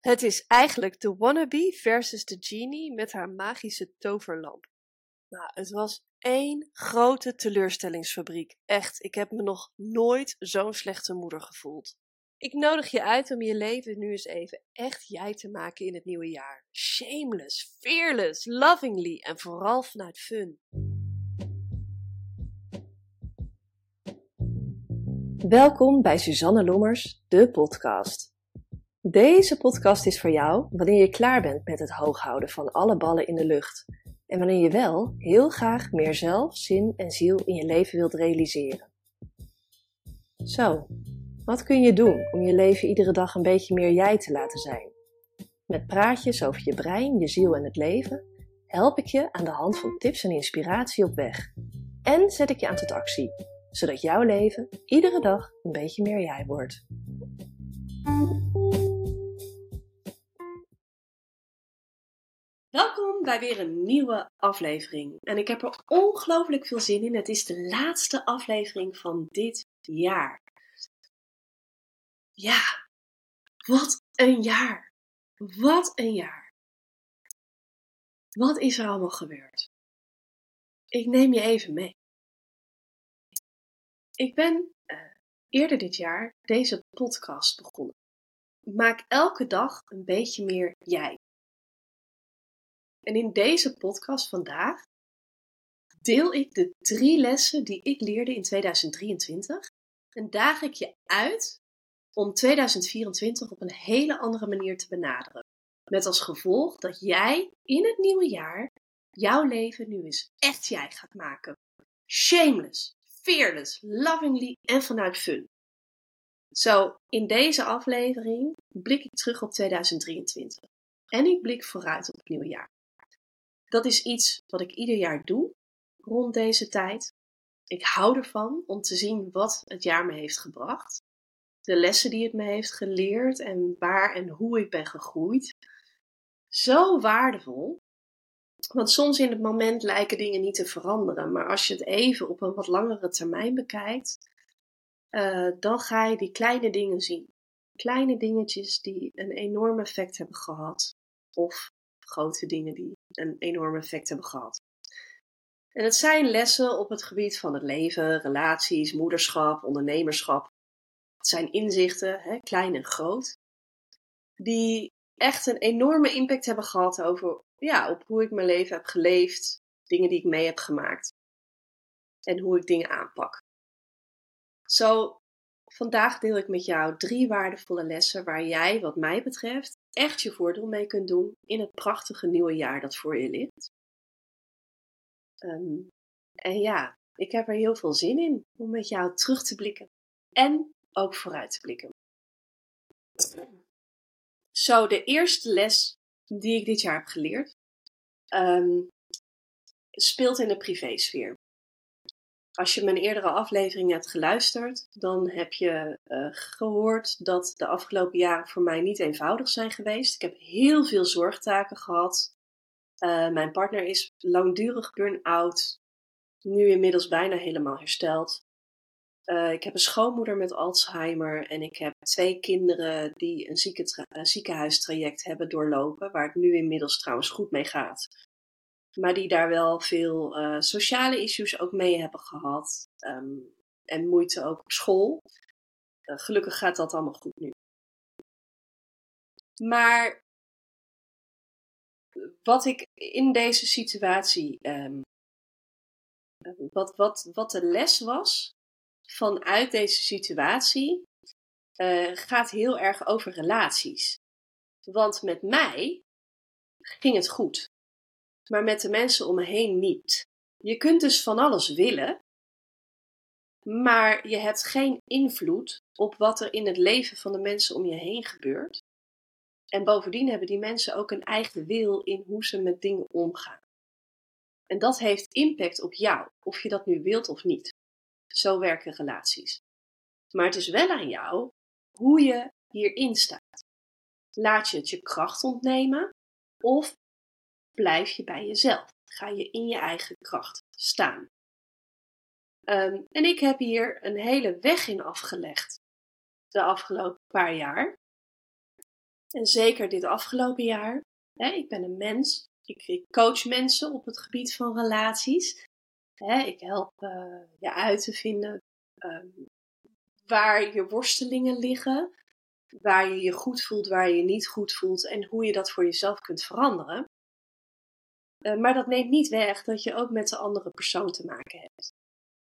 Het is eigenlijk de wannabe versus de genie met haar magische toverlamp. Nou, het was één grote teleurstellingsfabriek. Echt, ik heb me nog nooit zo'n slechte moeder gevoeld. Ik nodig je uit om je leven nu eens even echt jij te maken in het nieuwe jaar. Shameless, fearless, lovingly en vooral vanuit fun. Welkom bij Suzanne Lommers, de podcast. Deze podcast is voor jou wanneer je klaar bent met het hooghouden van alle ballen in de lucht en wanneer je wel heel graag meer zelf, zin en ziel in je leven wilt realiseren. Zo, wat kun je doen om je leven iedere dag een beetje meer jij te laten zijn? Met praatjes over je brein, je ziel en het leven help ik je aan de hand van tips en inspiratie op weg. En zet ik je aan tot actie, zodat jouw leven iedere dag een beetje meer jij wordt. Weer een nieuwe aflevering. En ik heb er ongelooflijk veel zin in. Het is de laatste aflevering van dit jaar. Ja, wat een jaar. Wat een jaar. Wat is er allemaal gebeurd? Ik neem je even mee. Ik ben uh, eerder dit jaar deze podcast begonnen. Maak elke dag een beetje meer jij. En in deze podcast vandaag deel ik de drie lessen die ik leerde in 2023 en daag ik je uit om 2024 op een hele andere manier te benaderen. Met als gevolg dat jij in het nieuwe jaar jouw leven nu eens echt jij gaat maken. Shameless, fearless, lovingly en vanuit fun. Zo, in deze aflevering blik ik terug op 2023 en ik blik vooruit op het nieuwe jaar. Dat is iets wat ik ieder jaar doe rond deze tijd. Ik hou ervan om te zien wat het jaar me heeft gebracht. De lessen die het me heeft geleerd en waar en hoe ik ben gegroeid. Zo waardevol. Want soms in het moment lijken dingen niet te veranderen. Maar als je het even op een wat langere termijn bekijkt, uh, dan ga je die kleine dingen zien. Kleine dingetjes die een enorm effect hebben gehad. Of grote dingen die een enorm effect hebben gehad. En het zijn lessen op het gebied van het leven, relaties, moederschap, ondernemerschap. Het zijn inzichten, hè, klein en groot, die echt een enorme impact hebben gehad over, ja, op hoe ik mijn leven heb geleefd, dingen die ik mee heb gemaakt en hoe ik dingen aanpak. Zo, vandaag deel ik met jou drie waardevolle lessen waar jij, wat mij betreft, echt je voordeel mee kunt doen in het prachtige nieuwe jaar dat voor je ligt. Um, en ja, ik heb er heel veel zin in om met jou terug te blikken en ook vooruit te blikken. Zo, de eerste les die ik dit jaar heb geleerd um, speelt in de privésfeer. Als je mijn eerdere aflevering hebt geluisterd, dan heb je uh, gehoord dat de afgelopen jaren voor mij niet eenvoudig zijn geweest. Ik heb heel veel zorgtaken gehad. Uh, mijn partner is langdurig burn-out, nu inmiddels bijna helemaal hersteld. Uh, ik heb een schoonmoeder met Alzheimer en ik heb twee kinderen die een zieke ziekenhuistraject hebben doorlopen, waar het nu inmiddels trouwens goed mee gaat maar die daar wel veel uh, sociale issues ook mee hebben gehad. Um, en moeite ook op school. Uh, gelukkig gaat dat allemaal goed nu. Maar wat ik in deze situatie, um, wat, wat, wat de les was vanuit deze situatie, uh, gaat heel erg over relaties. Want met mij ging het goed maar met de mensen om me heen niet. Je kunt dus van alles willen, maar je hebt geen invloed op wat er in het leven van de mensen om je heen gebeurt. En bovendien hebben die mensen ook een eigen wil in hoe ze met dingen omgaan. En dat heeft impact op jou, of je dat nu wilt of niet. Zo werken relaties. Maar het is wel aan jou hoe je hierin staat. Laat je het je kracht ontnemen of blijf je bij jezelf. Ga je in je eigen kracht staan. Um, en ik heb hier een hele weg in afgelegd de afgelopen paar jaar. En zeker dit afgelopen jaar. Hè, ik ben een mens. Ik, coach mensen op het gebied van relaties. Hè, ik help uh, je uit te vinden um, waar je worstelingen liggen. Waar je je goed voelt, waar je je niet goed voelt. En hoe je dat voor jezelf kunt veranderen. Uh, maar dat neemt niet weg dat je ook met de andere persoon te maken hebt.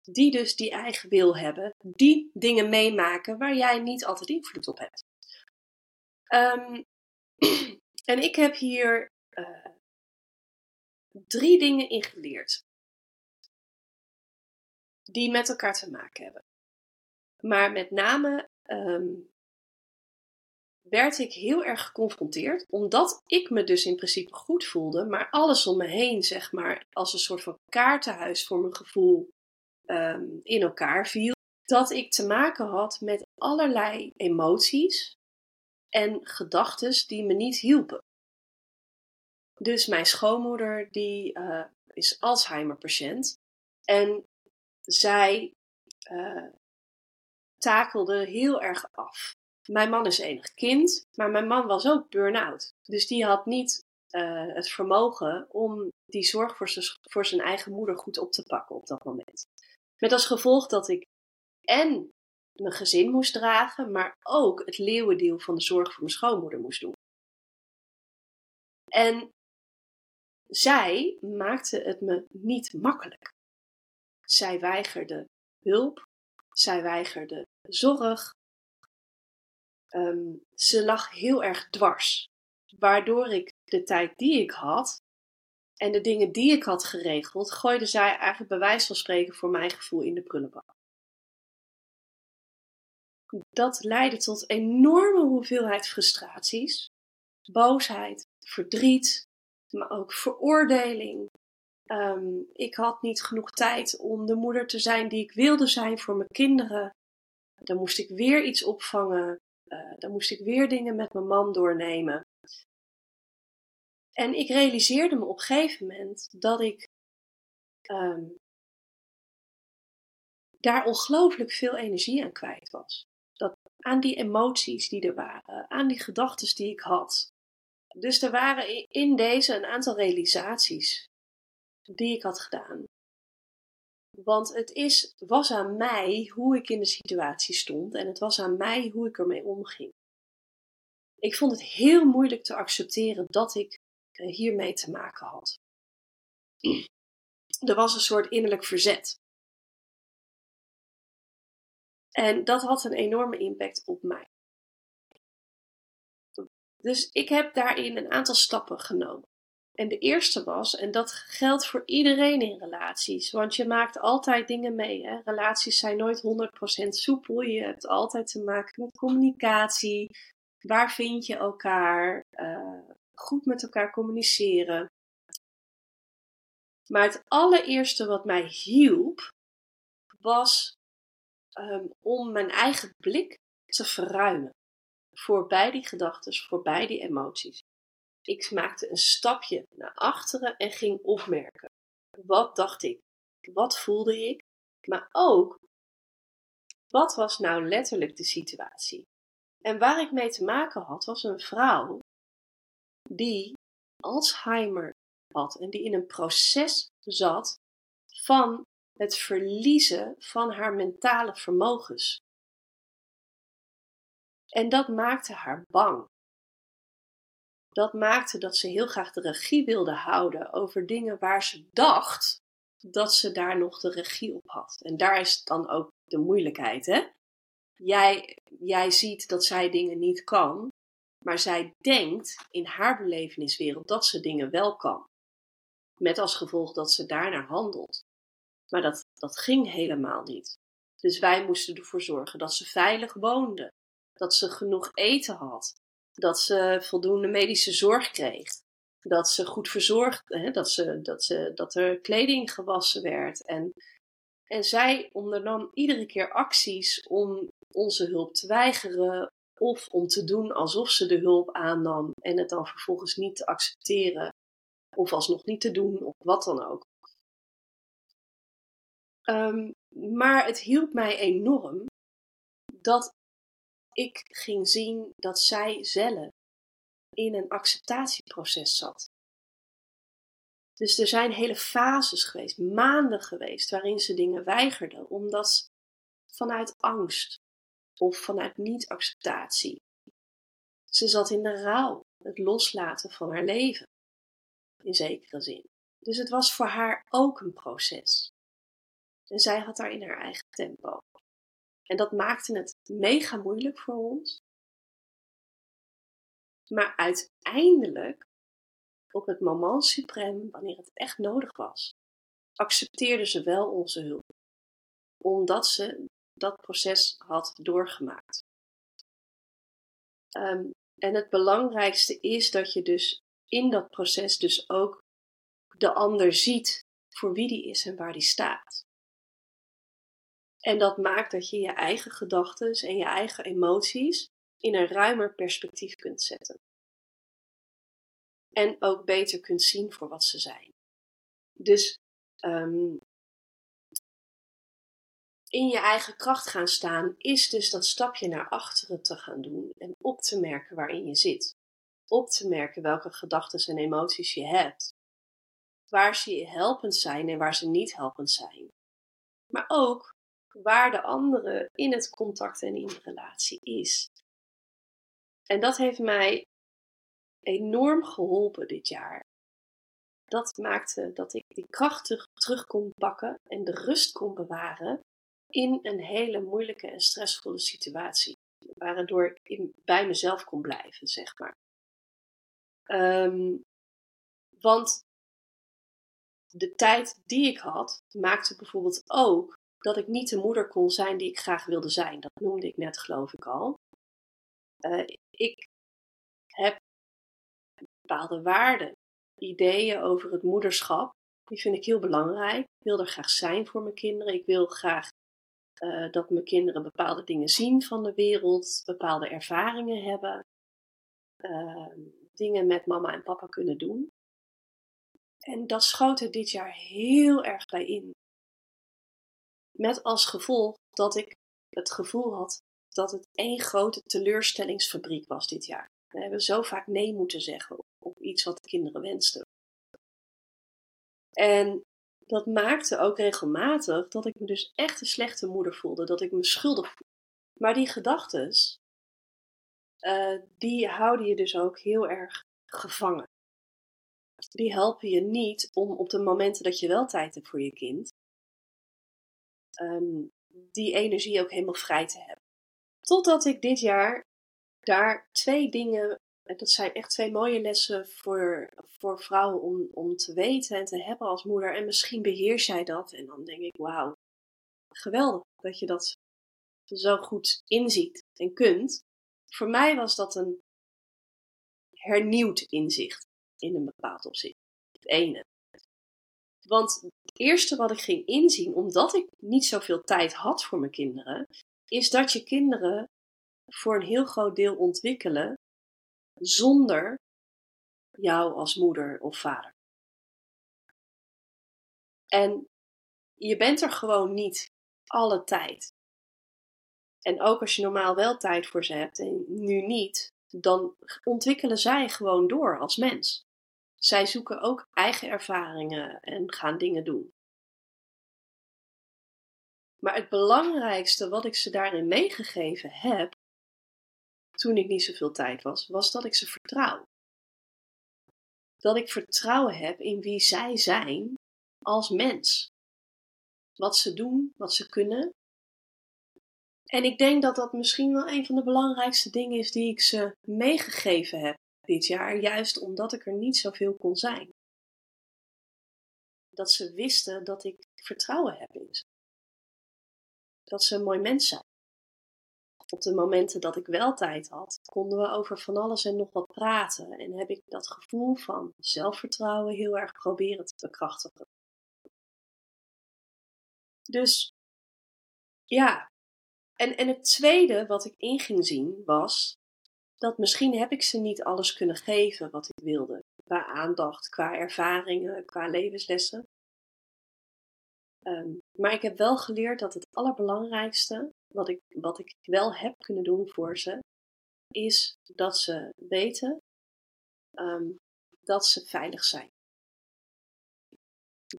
Die dus die eigen wil hebben. Die dingen meemaken waar jij niet altijd invloed op hebt. Um, en ik heb hier uh, drie dingen in geleerd. Die met elkaar te maken hebben. Maar met name um, werd ik heel erg geconfronteerd, omdat ik me dus in principe goed voelde, maar alles om me heen, zeg maar, als een soort van kaartenhuis voor mijn gevoel um, in elkaar viel. Dat ik te maken had met allerlei emoties en gedachten die me niet hielpen. Dus mijn schoonmoeder die uh, is Alzheimer-patiënt en zij uh, takelde heel erg af. Mijn man is enig kind, maar mijn man was ook burn-out. Dus die had niet uh, het vermogen om die zorg voor, voor zijn eigen moeder goed op te pakken op dat moment. Met als gevolg dat ik en mijn gezin moest dragen, maar ook het leeuwendeel van de zorg voor mijn schoonmoeder moest doen. En zij maakte het me niet makkelijk. Zij weigerde hulp, zij weigerde zorg. Um, ze lag heel erg dwars, waardoor ik de tijd die ik had en de dingen die ik had geregeld, gooide zij eigenlijk bij wijze van spreken voor mijn gevoel in de prullenbak. Dat leidde tot enorme hoeveelheid frustraties, boosheid, verdriet, maar ook veroordeling. Um, ik had niet genoeg tijd om de moeder te zijn die ik wilde zijn voor mijn kinderen. Dan moest ik weer iets opvangen. Uh, dan moest ik weer dingen met mijn man doornemen. En ik realiseerde me op een gegeven moment dat ik um, daar ongelooflijk veel energie aan kwijt was. Dat, aan die emoties die er waren, aan die gedachten die ik had. Dus er waren in deze een aantal realisaties die ik had gedaan. Want het is, was aan mij hoe ik in de situatie stond en het was aan mij hoe ik ermee omging. Ik vond het heel moeilijk te accepteren dat ik eh, hiermee te maken had. Er was een soort innerlijk verzet. En dat had een enorme impact op mij. Dus ik heb daarin een aantal stappen genomen. En de eerste was, en dat geldt voor iedereen in relaties, want je maakt altijd dingen mee. Hè? Relaties zijn nooit 100% soepel. Je hebt altijd te maken met communicatie. Waar vind je elkaar? Uh, goed met elkaar communiceren. Maar het allereerste wat mij hielp, was um, om mijn eigen blik te verruimen. Voorbij die gedachten, voorbij die emoties. Ik maakte een stapje naar achteren en ging opmerken. Wat dacht ik? Wat voelde ik? Maar ook, wat was nou letterlijk de situatie? En waar ik mee te maken had, was een vrouw die Alzheimer had en die in een proces zat van het verliezen van haar mentale vermogens. En dat maakte haar bang. Dat maakte dat ze heel graag de regie wilde houden over dingen waar ze dacht dat ze daar nog de regie op had. En daar is dan ook de moeilijkheid, hè? Jij, jij ziet dat zij dingen niet kan, maar zij denkt in haar beleveniswereld dat ze dingen wel kan. Met als gevolg dat ze daarnaar handelt. Maar dat, dat ging helemaal niet. Dus wij moesten ervoor zorgen dat ze veilig woonde. Dat ze genoeg eten had. Dat ze voldoende medische zorg kreeg. Dat ze goed verzorgd, hè, dat, ze, dat, ze, dat er kleding gewassen werd. En, en zij ondernam iedere keer acties om onze hulp te weigeren of om te doen alsof ze de hulp aannam en het dan vervolgens niet te accepteren. Of alsnog niet te doen, of wat dan ook. Um, maar het hielp mij enorm dat ik ging zien dat zij zelf in een acceptatieproces zat. Dus er zijn hele fases geweest, maanden geweest, waarin ze dingen weigerde, omdat vanuit angst of vanuit niet-acceptatie. Ze zat in de rouw, het loslaten van haar leven, in zekere zin. Dus het was voor haar ook een proces. En zij had daar in haar eigen tempo. En dat maakte het mega moeilijk voor ons. Maar uiteindelijk, op het moment suprême, wanneer het echt nodig was, accepteerde ze wel onze hulp. Omdat ze dat proces had doorgemaakt. Um, en het belangrijkste is dat je dus in dat proces dus ook de ander ziet voor wie die is en waar die staat. En dat maakt dat je je eigen gedachten en je eigen emoties in een ruimer perspectief kunt zetten. En ook beter kunt zien voor wat ze zijn. Dus um, in je eigen kracht gaan staan is dus dat stapje naar achteren te gaan doen en op te merken waarin je zit. Op te merken welke gedachten en emoties je hebt. Waar ze je helpend zijn en waar ze niet helpend zijn. Maar ook waar de andere in het contact en in de relatie is. En dat heeft mij enorm geholpen dit jaar. Dat maakte dat ik die kracht terug, kon pakken en de rust kon bewaren in een hele moeilijke en stressvolle situatie. Waardoor ik bij mezelf kon blijven, zeg maar. Um, want de tijd die ik had, maakte bijvoorbeeld ook dat ik niet de moeder kon zijn die ik graag wilde zijn. Dat noemde ik net, geloof ik al. Uh, ik heb bepaalde waarden, ideeën over het moederschap. Die vind ik heel belangrijk. Ik wil er graag zijn voor mijn kinderen. Ik wil graag uh, dat mijn kinderen bepaalde dingen zien van de wereld, bepaalde ervaringen hebben, uh, dingen met mama en papa kunnen doen. En dat schoot er dit jaar heel erg bij in. Met als gevolg dat ik het gevoel had dat het één grote teleurstellingsfabriek was dit jaar. We hebben zo vaak nee moeten zeggen op iets wat de kinderen wensten. En dat maakte ook regelmatig dat ik me dus echt een slechte moeder voelde, dat ik me schuldig voelde. Maar die gedachten, uh, die houden je dus ook heel erg gevangen. Die helpen je niet om op de momenten dat je wel tijd hebt voor je kind, um, die energie ook helemaal vrij te hebben. Totdat ik dit jaar daar twee dingen dat zijn echt twee mooie lessen voor, voor vrouwen om, om te weten en te hebben als moeder. En misschien beheers jij dat. En dan denk ik, wauw, geweldig dat je dat zo goed inziet en kunt. Voor mij was dat een hernieuwd inzicht in een bepaald opzicht. Het ene. Want het eerste wat ik ging inzien, omdat ik niet zoveel tijd had voor mijn kinderen, is dat je kinderen voor een heel groot deel ontwikkelen zonder jou als moeder of vader. En je bent er gewoon niet alle tijd. En ook als je normaal wel tijd voor ze hebt en nu niet, dan ontwikkelen zij gewoon door als mens. Zij zoeken ook eigen ervaringen en gaan dingen doen. Maar het belangrijkste wat ik ze daarin meegegeven heb, toen ik niet zoveel tijd was, was dat ik ze vertrouw. Dat ik vertrouwen heb in wie zij zijn als mens. Wat ze doen, wat ze kunnen. En ik denk dat dat misschien wel een van de belangrijkste dingen is die ik ze meegegeven heb dit jaar, juist omdat ik er niet zoveel kon zijn. Dat ze wisten dat ik vertrouwen heb in ze. Dat ze een mooi mens zijn op de momenten dat ik wel tijd had, konden we over van alles en nog wat praten. En heb ik dat gevoel van zelfvertrouwen heel erg proberen te bekrachtigen. Dus ja. En, en het tweede wat ik in ging zien was dat misschien heb ik ze niet alles kunnen geven wat ik wilde. Qua aandacht, qua ervaringen, qua levenslessen. Um, maar ik heb wel geleerd dat het allerbelangrijkste wat ik, wat ik wel heb kunnen doen voor ze, is dat ze weten ehm, dat ze veilig zijn.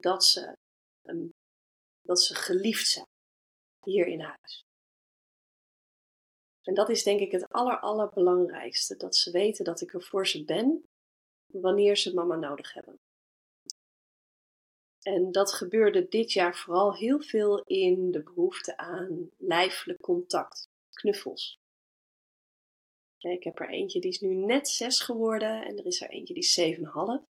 Dat ze, um, dat ze geliefd zijn hier in huis. En dat is denk ik het aller, allerbelangrijkste. Dat ze weten dat ik er voor ze ben wanneer ze mama nodig hebben. En dat gebeurde dit jaar vooral heel veel in de behoefte aan lijfelijk contact, knuffels. ik heb er eentje die is nu net zes geworden en er is er eentje die is zeven half.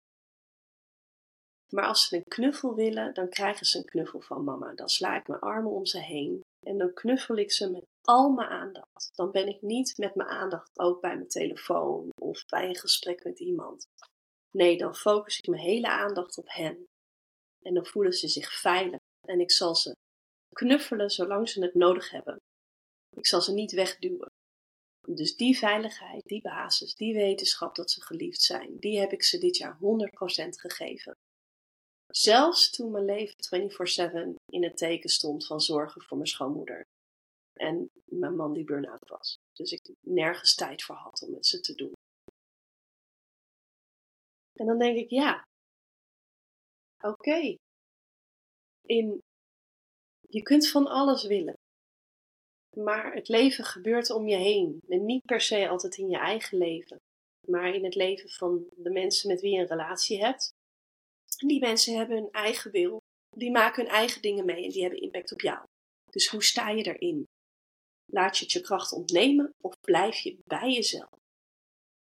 Maar als ze een knuffel willen, dan krijgen ze een knuffel van mama. Dan sla ik mijn armen om ze heen en dan knuffel ik ze met al mijn aandacht. Dan ben ik niet met mijn aandacht ook bij mijn telefoon of bij een gesprek met iemand. Nee, dan focus ik mijn hele aandacht op hen. En dan voelen ze zich veilig. En ik zal ze knuffelen zolang ze het nodig hebben. Ik zal ze niet wegduwen. Dus die veiligheid, die basis, die wetenschap dat ze geliefd zijn, die heb ik ze dit jaar 100% gegeven. Zelfs toen mijn leven 24/7 in het teken stond van zorgen voor mijn schoonmoeder. En mijn man die burn-out was. Dus ik nergens tijd voor had om met ze te doen. En dan denk ik, ja, oké. In, je kunt van alles willen. Maar het leven gebeurt om je heen. En niet per se altijd in je eigen leven. Maar in het leven van de mensen met wie je een relatie hebt. Die mensen hebben hun eigen wil. Die maken hun eigen dingen mee en die hebben impact op jou. Dus hoe sta je erin? Laat je het je kracht ontnemen of blijf je bij jezelf?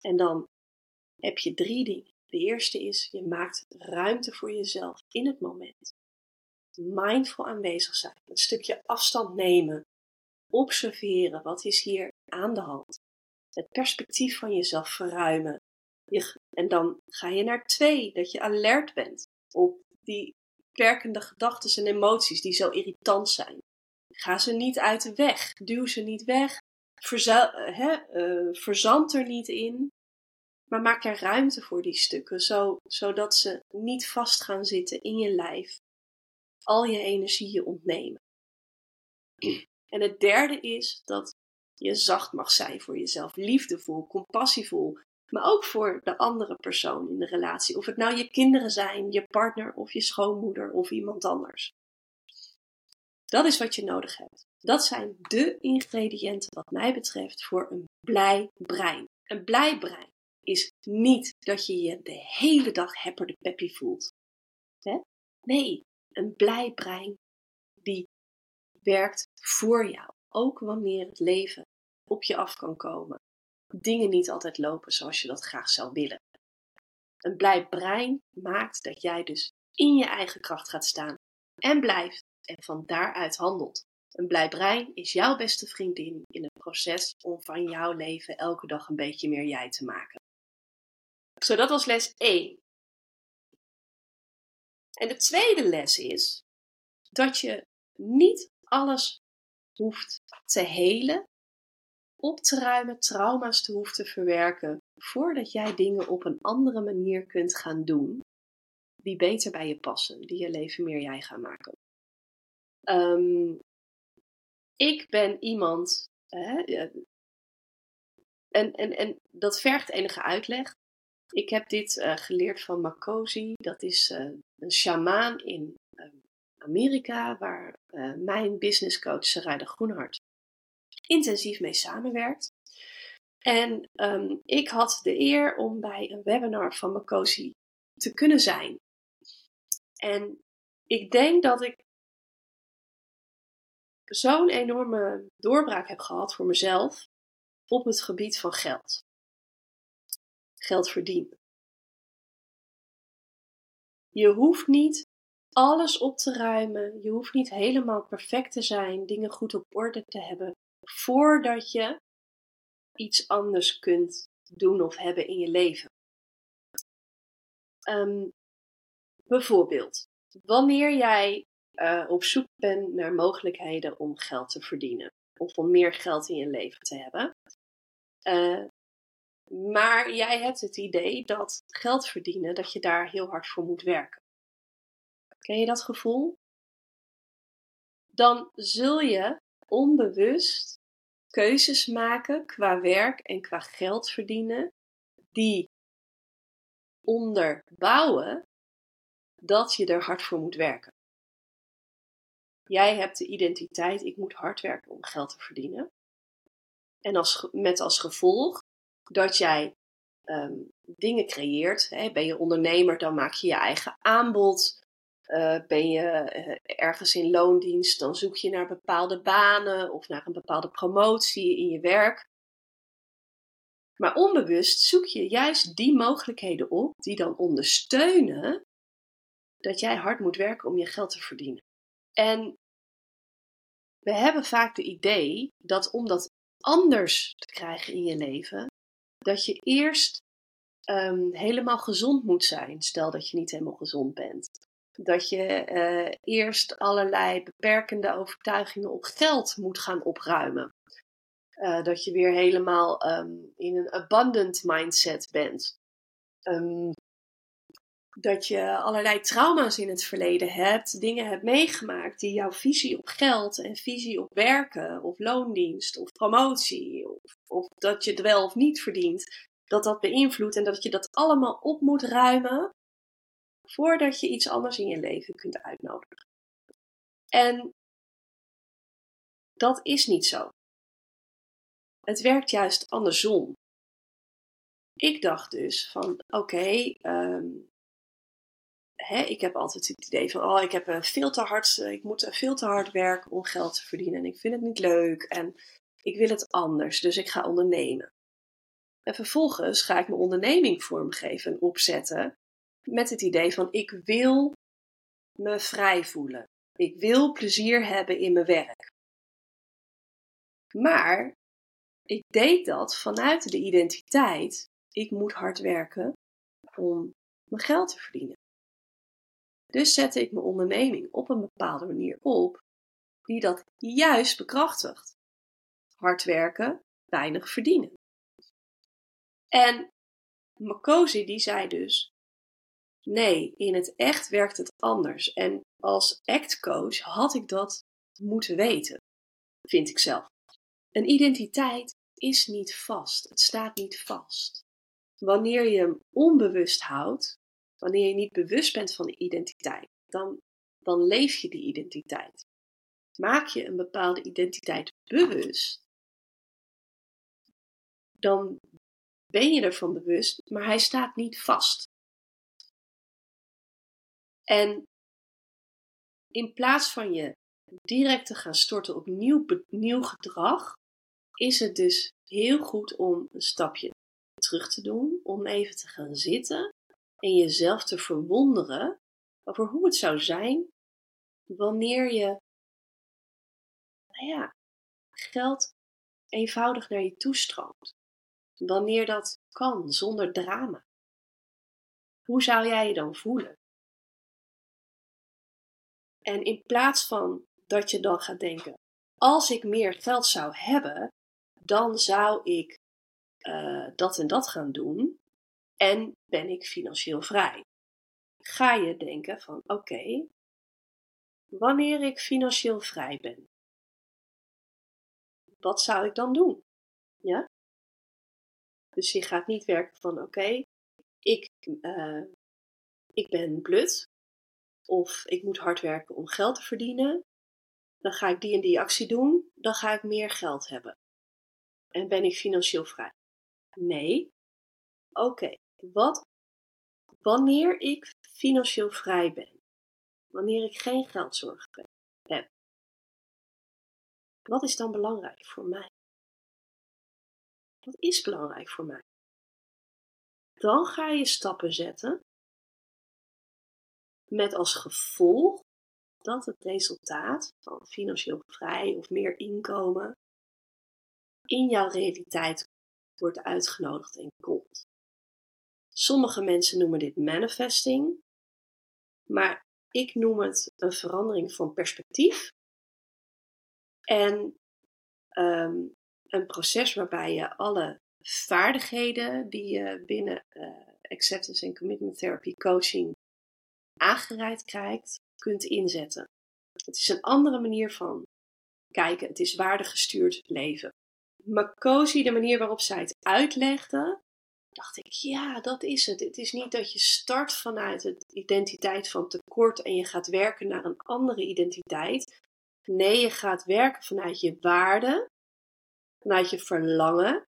En dan heb je drie dingen. De eerste is, je maakt ruimte voor jezelf in het moment. Mindful aanwezig zijn, een stukje afstand nemen, observeren, wat is hier aan de hand. Het perspectief van jezelf verruimen. Je, en dan ga je naar twee, dat je alert bent op die werkende gedachten en emoties die zo irritant zijn. Ga ze niet uit de weg, duw ze niet weg, verza uh, verzand er niet in. Maar maak er ruimte voor die stukken, zo, zodat ze niet vast gaan zitten in je lijf. Al je energieën ontnemen. En het derde is dat je zacht mag zijn voor jezelf, liefdevol, compassievol, maar ook voor de andere persoon in de relatie. Of het nou je kinderen zijn, je partner of je schoonmoeder of iemand anders. Dat is wat je nodig hebt. Dat zijn de ingrediënten, wat mij betreft, voor een blij brein. Een blij brein is niet dat je je de hele dag hepper de peppy voelt. Nee, een blij brein die werkt voor jou. Ook wanneer het leven op je af kan komen. Dingen niet altijd lopen zoals je dat graag zou willen. Een blij brein maakt dat jij dus in je eigen kracht gaat staan en blijft en van daaruit handelt. Een blij brein is jouw beste vriendin in het proces om van jouw leven elke dag een beetje meer jij te maken. Zo, dat was les 1. En de tweede les is dat je niet alles hoeft te helen, op te ruimen, trauma's te hoeft te verwerken, voordat jij dingen op een andere manier kunt gaan doen, die beter bij je passen, die je leven meer jij gaan maken. Um, ik ben iemand, hè, en, en, en dat vergt enige uitleg. Ik heb dit uh, geleerd van Makosi, dat is uh, een shamaan in Amerika, waar mijn businesscoach Sarayda Groenhart intensief mee samenwerkt. En um, ik had de eer om bij een webinar van Makosi te kunnen zijn. En ik denk dat ik zo'n enorme doorbraak heb gehad voor mezelf op het gebied van geld. Geld verdienen. Je hoeft niet alles op te ruimen. Je hoeft niet helemaal perfect te zijn, dingen goed op orde te hebben, voordat je iets anders kunt doen of hebben in je leven. Um, bijvoorbeeld, wanneer jij uh, op zoek bent naar mogelijkheden om geld te verdienen. Of om meer geld in je leven te hebben. Uh, maar jij hebt het idee dat geld verdienen, dat je daar heel hard voor moet werken. Ken je dat gevoel? Dan zul je onbewust keuzes maken qua werk en qua geld verdienen die onderbouwen dat je er hard voor moet werken. Jij hebt de identiteit, ik moet hard werken om geld te verdienen. En als, met als gevolg dat jij ehm, dingen creëert. Hè. Ben je ondernemer, dan maak je je eigen aanbod. Uh, ben je uh, ergens in loondienst, dan zoek je naar bepaalde banen of naar een bepaalde promotie in je werk. Maar onbewust zoek je juist die mogelijkheden op die dan ondersteunen dat jij hard moet werken om je geld te verdienen. En we hebben vaak de idee dat om dat anders te krijgen in je leven, dat je eerst um, helemaal gezond moet zijn. Stel dat je niet helemaal gezond bent. Dat je uh, eerst allerlei beperkende overtuigingen op geld moet gaan opruimen. Uh, dat je weer helemaal um, in een abundant mindset bent. Um, dat je allerlei trauma's in het verleden hebt, dingen hebt meegemaakt die jouw visie op geld en visie op werken of loondienst of promotie of, of dat je het wel of niet verdient, dat dat beïnvloedt en dat je dat allemaal op moet ruimen voordat je iets anders in je leven kunt uitnodigen. En dat is niet zo. Het werkt juist andersom. Ik dacht dus van oké, okay, ehm, ik heb altijd het idee van oh, ik heb veel te hard, ik moet veel te hard werken om geld te verdienen en ik vind het niet leuk en ik wil het anders, dus ik ga ondernemen. En vervolgens ga ik mijn onderneming vormgeven en opzetten met het idee van ik wil me vrij voelen. Ik wil plezier hebben in mijn werk. Maar ik deed dat vanuit de identiteit. Ik moet hard werken om mijn geld te verdienen. Dus zette ik mijn onderneming op een bepaalde manier op die dat juist bekrachtigt. Hard werken, weinig verdienen. En Makosi die zei dus, nee, in het echt werkt het anders. En als actcoach had ik dat moeten weten, vind ik zelf. Een identiteit is niet vast, het staat niet vast. Wanneer je hem onbewust houdt, wanneer je niet bewust bent van de identiteit, dan, dan leef je die identiteit. Maak je een bepaalde identiteit bewust, dan ben je ervan bewust, maar hij staat niet vast. En in plaats van je direct te gaan storten op nieuw, nieuw gedrag, is het dus heel goed om een stapje terug te doen, om even te gaan zitten en jezelf te verwonderen over hoe het zou zijn wanneer je, nou ja, geld eenvoudig naar je toestroomt wanneer dat kan zonder drama? Hoe zou jij je dan voelen? En in plaats van dat je dan gaat denken: als ik meer geld zou hebben, dan zou ik uh, dat en dat gaan doen en ben ik financieel vrij. Ga je denken van oké, wanneer ik financieel vrij ben, wat zou ik dan doen? Ja? Dus je gaat niet werken van oké, ik, uh, ik ben blut of ik moet hard werken om geld te verdienen. Dan ga ik die en die actie doen, dan ga ik meer geld hebben. En ben ik financieel vrij? Nee. Oké, wat wanneer ik financieel vrij ben, wanneer ik geen geldzorgen heb, wat is dan belangrijk voor mij? Wat is belangrijk voor mij? Dan ga je stappen zetten met als gevolg dat het resultaat van financieel vrij of meer inkomen in jouw realiteit wordt uitgenodigd en komt. Sommige mensen noemen dit manifesting, maar ik noem het een verandering van perspectief. En um, een proces waarbij je alle vaardigheden die je binnen uh, Acceptance and Commitment Therapy coaching aangereikt krijgt, kunt inzetten. Het is een andere manier van kijken. Het is waardegestuurd leven. Makosi, de manier waarop zij het uitlegde, dacht ik, ja, dat is het. Het is niet dat je start vanuit de identiteit van tekort en je gaat werken naar een andere identiteit. Nee, je gaat werken vanuit je waarde, vanuit je verlangen.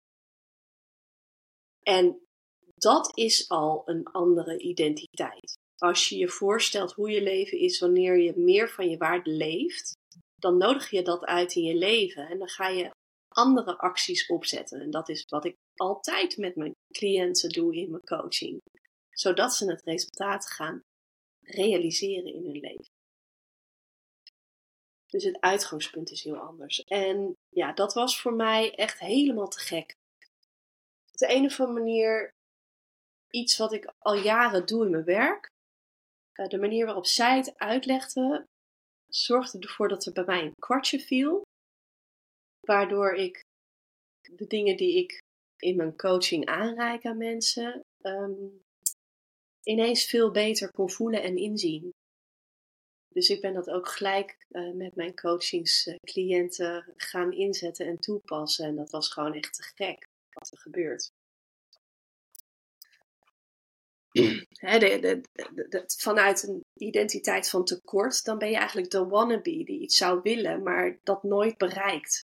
En dat is al een andere identiteit. Als je je voorstelt hoe je leven is wanneer je meer van je waarde leeft, dan nodig je dat uit in je leven en dan ga je andere acties opzetten. En dat is wat ik altijd met mijn cliënten doe in mijn coaching, zodat ze het resultaat gaan realiseren in hun leven. Dus het uitgangspunt is heel anders. En ja, dat was voor mij echt helemaal te gek. Op de een of andere manier iets wat ik al jaren doe in mijn werk. Eh, de manier waarop zij het uitlegde, zorgde ervoor dat er bij mij een kwartje viel. Waardoor ik de dingen die ik in mijn coaching aanreik aan mensen, ehm, ineens veel beter kon voelen en inzien. Dus ik ben dat ook gelijk uh, met mijn coachingscliënten gaan inzetten en toepassen. En dat was gewoon echt te gek wat er gebeurt. vanuit een identiteit van tekort, dan ben je eigenlijk de wannabe die iets zou willen, maar dat nooit bereikt.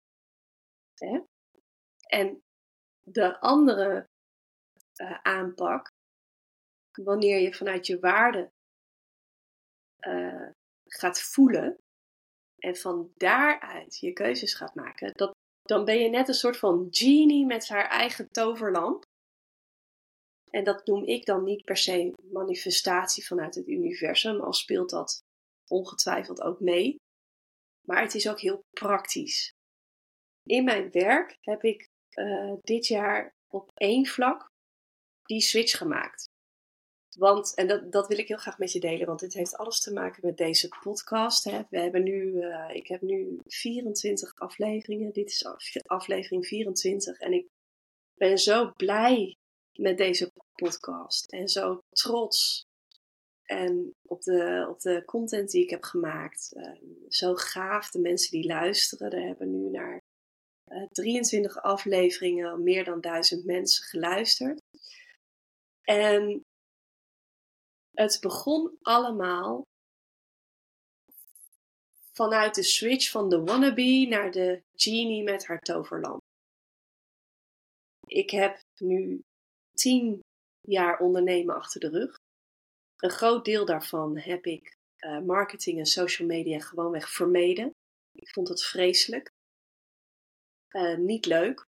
En de andere uh, aanpak, wanneer je vanuit je waarde uh, gaat voelen en van daaruit je keuzes gaat maken, dat, dan ben je net een soort van genie met haar eigen toverlamp. En dat noem ik dan niet per se manifestatie vanuit het universum, al speelt dat ongetwijfeld ook mee. Maar het is ook heel praktisch. In mijn werk heb ik uh, dit jaar op één vlak die switch gemaakt. Want, en dat, dat wil ik heel graag met je delen, want dit heeft alles te maken met deze podcast. Hè. We hebben nu, uh, ik heb nu 24 afleveringen. Dit is aflevering 24. En ik ben zo blij met deze podcast. En zo trots. En op de, op de content die ik heb gemaakt. Uh, zo gaaf de mensen die luisteren. Er hebben nu naar 23 eh, afleveringen meer dan duizend mensen geluisterd. En het begon allemaal vanuit de switch van de wannabe naar de genie met haar toverlamp. Ik heb nu tien jaar ondernemen achter de rug. Een groot deel daarvan heb ik uh, marketing en social media gewoonweg vermeden. Ik vond het vreselijk. Uh, niet leuk,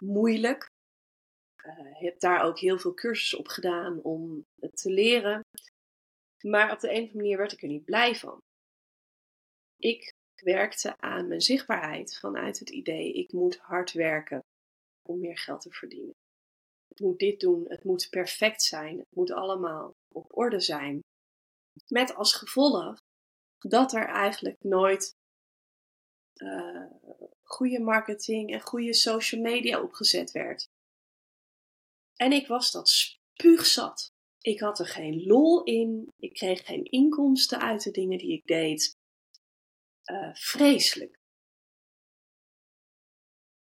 moeilijk. Uh, heb daar ook heel veel cursussen op gedaan om het te leren. Maar op de een of andere manier werd ik er niet blij van. Ik werkte aan mijn zichtbaarheid vanuit het idee: ik moet hard werken om meer geld te verdienen. Moet dit doen, het moet perfect zijn, het moet allemaal op orde zijn. Met als gevolg dat er eigenlijk nooit uh, goede marketing en goede social media opgezet werd. En ik was dat spuugzat. Ik had er geen lol in. Ik kreeg geen inkomsten uit de dingen die ik deed. Uh, vreselijk.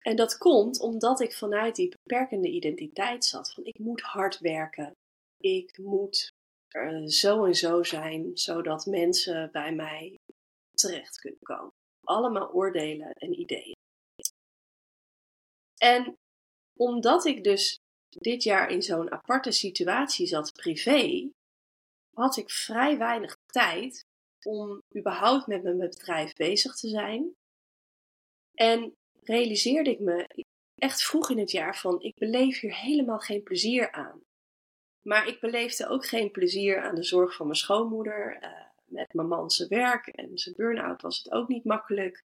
En dat komt omdat ik vanuit die beperkende identiteit zat. Van ik moet hard werken. Ik moet uh, zo en zo zijn, zodat mensen bij mij terecht kunnen komen allemaal oordelen en ideeën. En omdat ik dus dit jaar in zo'n aparte situatie zat privé, had ik vrij weinig tijd om überhaupt met mijn bedrijf bezig te zijn. En realiseerde ik me echt vroeg in het jaar van ik beleef hier helemaal geen plezier aan. Maar ik beleefde ook geen plezier aan de zorg van mijn schoonmoeder. Uh, met mijn man zijn werk en zijn burn-out was het ook niet makkelijk.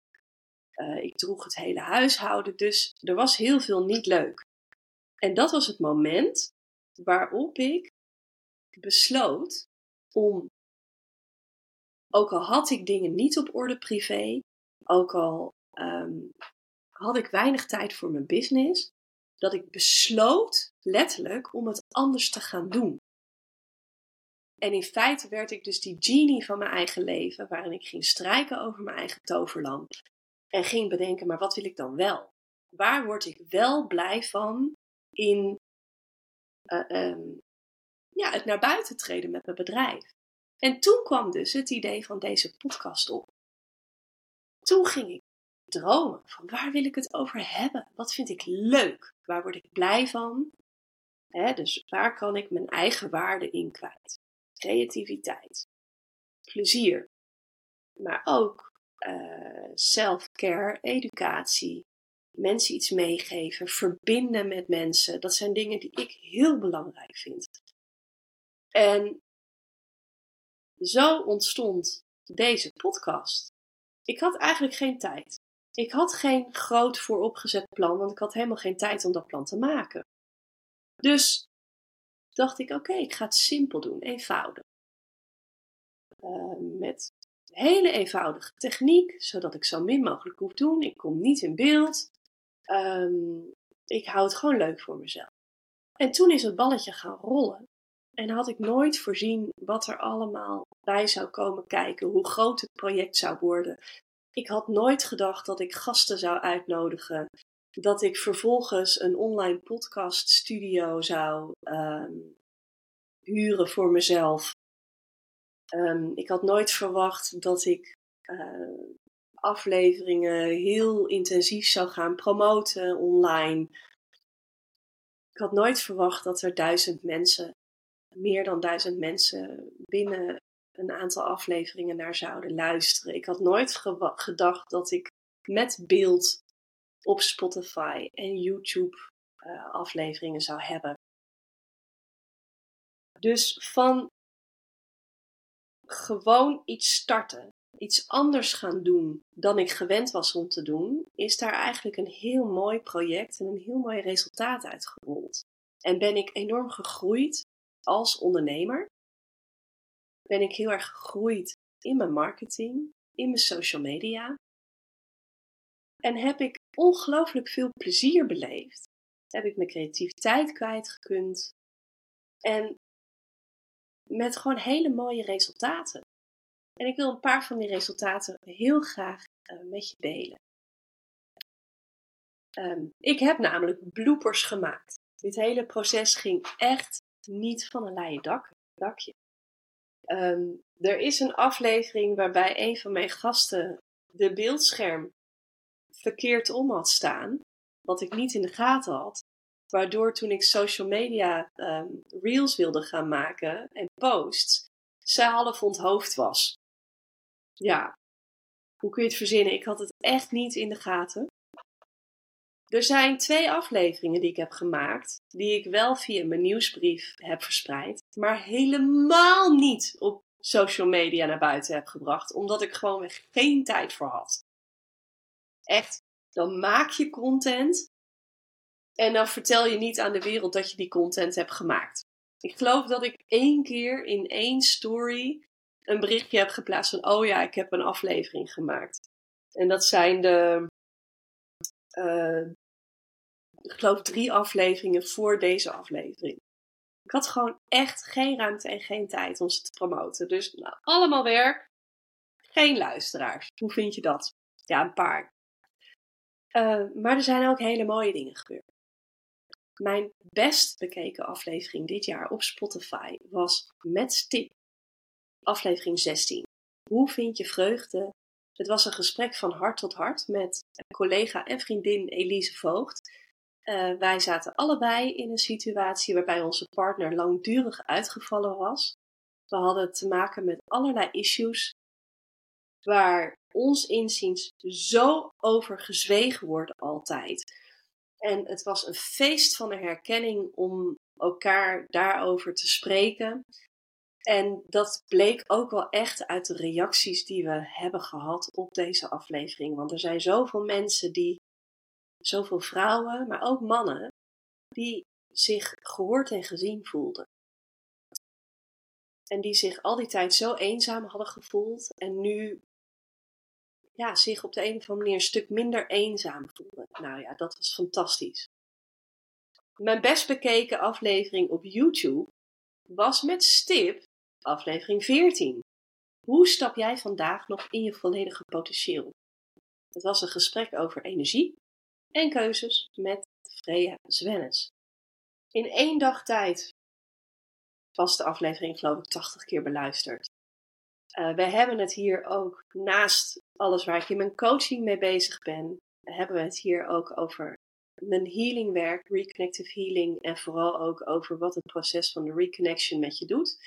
Uh, ik droeg het hele huishouden, dus er was heel veel niet leuk. En dat was het moment waarop ik besloot om, ook al had ik dingen niet op orde privé, ook al um, had ik weinig tijd voor mijn business, dat ik besloot letterlijk om het anders te gaan doen. En in feite werd ik dus die genie van mijn eigen leven, waarin ik ging strijken over mijn eigen toverlamp. En ging bedenken, maar wat wil ik dan wel? Waar word ik wel blij van in eh, ehm, ja, het naar buiten treden met mijn bedrijf. En toen kwam dus het idee van deze podcast op. Toen ging ik dromen van waar wil ik het over hebben? Wat vind ik leuk? Waar word ik blij van? dus waar kan ik mijn eigen waarde in kwijt? Creativiteit, plezier, maar ook uh, self-care, educatie, mensen iets meegeven, verbinden met mensen. Dat zijn dingen die ik heel belangrijk vind. En zo ontstond deze podcast. Ik had eigenlijk geen tijd. Ik had geen groot vooropgezet plan, want ik had helemaal geen tijd om dat plan te maken. Dus dacht ik, oké, ik ga het simpel doen, eenvoudig. Uh, met hele eenvoudige techniek, zodat ik zo min mogelijk hoef doen. Ik kom niet in beeld. Um, ik hou het gewoon leuk voor mezelf. En toen is het balletje gaan rollen. En had ik nooit voorzien wat er allemaal bij zou komen kijken, hoe groot het project zou worden. Ik had nooit gedacht dat ik gasten zou uitnodigen, dat ik vervolgens een online podcast studio zou um, huren voor mezelf. Um, ik had nooit verwacht dat ik uh, afleveringen heel intensief zou gaan promoten online. Ik had nooit verwacht dat er duizend mensen, meer dan duizend mensen, binnen een aantal afleveringen naar zouden luisteren. Ik had nooit gedacht dat ik met beeld op Spotify en YouTube uh, afleveringen zou hebben. Dus van gewoon iets starten, iets anders gaan doen dan ik gewend was om te doen, is daar eigenlijk een heel mooi project en een heel mooi resultaat uitgerold. En ben ik enorm gegroeid als ondernemer. Ben ik heel erg gegroeid in mijn marketing, in mijn social media. En heb ik ongelooflijk veel plezier beleefd. Heb ik mijn creativiteit kwijtgekund. En met gewoon hele mooie resultaten. En ik wil een paar van die resultaten heel graag uh, met je delen. Um, ik heb namelijk bloopers gemaakt. Dit hele proces ging echt niet van een leien dak, dakje. Um, er is een aflevering waarbij een van mijn gasten de beeldscherm verkeerd om had staan, wat ik niet in de gaten had. Waardoor toen ik social media um, reels wilde gaan maken en posts, ze half onthoofd was. Ja, hoe kun je het verzinnen? Ik had het echt niet in de gaten. Er zijn twee afleveringen die ik heb gemaakt, die ik wel via mijn nieuwsbrief heb verspreid, maar helemaal niet op social media naar buiten heb gebracht, omdat ik gewoon geen tijd voor had. Echt, dan maak je content en dan vertel je niet aan de wereld dat je die content hebt gemaakt. Ik geloof dat ik één keer in één story een berichtje heb geplaatst van: Oh ja, ik heb een aflevering gemaakt. En dat zijn de, uh, ik geloof, drie afleveringen voor deze aflevering. Ik had gewoon echt geen ruimte en geen tijd om ze te promoten. Dus nou, allemaal werk, geen luisteraars. Hoe vind je dat? Ja, een paar. Uh, maar er zijn ook hele mooie dingen gebeurd. Mijn best bekeken aflevering dit jaar op Spotify was met Stip, aflevering 16. Hoe vind je vreugde? Het was een gesprek van hart tot hart met collega en vriendin Elise Voogd. Uh, wij zaten allebei in een situatie waarbij onze partner langdurig uitgevallen was. We hadden te maken met allerlei issues waar ons inziens zo over gezwegen wordt altijd. En het was een feest van de herkenning om elkaar daarover te spreken. En dat bleek ook wel echt uit de reacties die we hebben gehad op deze aflevering. Want er zijn zoveel mensen die, zoveel vrouwen, maar ook mannen, die zich gehoord en gezien voelden. En die zich al die tijd zo eenzaam hadden gevoeld en nu ja, zich op de een of andere manier een stuk minder eenzaam voelden. Nou ja, dat was fantastisch. Mijn best bekeken aflevering op YouTube was met stip aflevering 14. Hoe stap jij vandaag nog in je volledige potentieel? Het was een gesprek over energie en keuzes met Freya Zwennes. In één dag tijd was de aflevering geloof ik 80 keer beluisterd. Uh, we hebben het hier ook naast alles waar ik in mijn coaching mee bezig ben, hebben we het hier ook over mijn healingwerk, reconnective healing en vooral ook over wat het proces van de reconnection met je doet.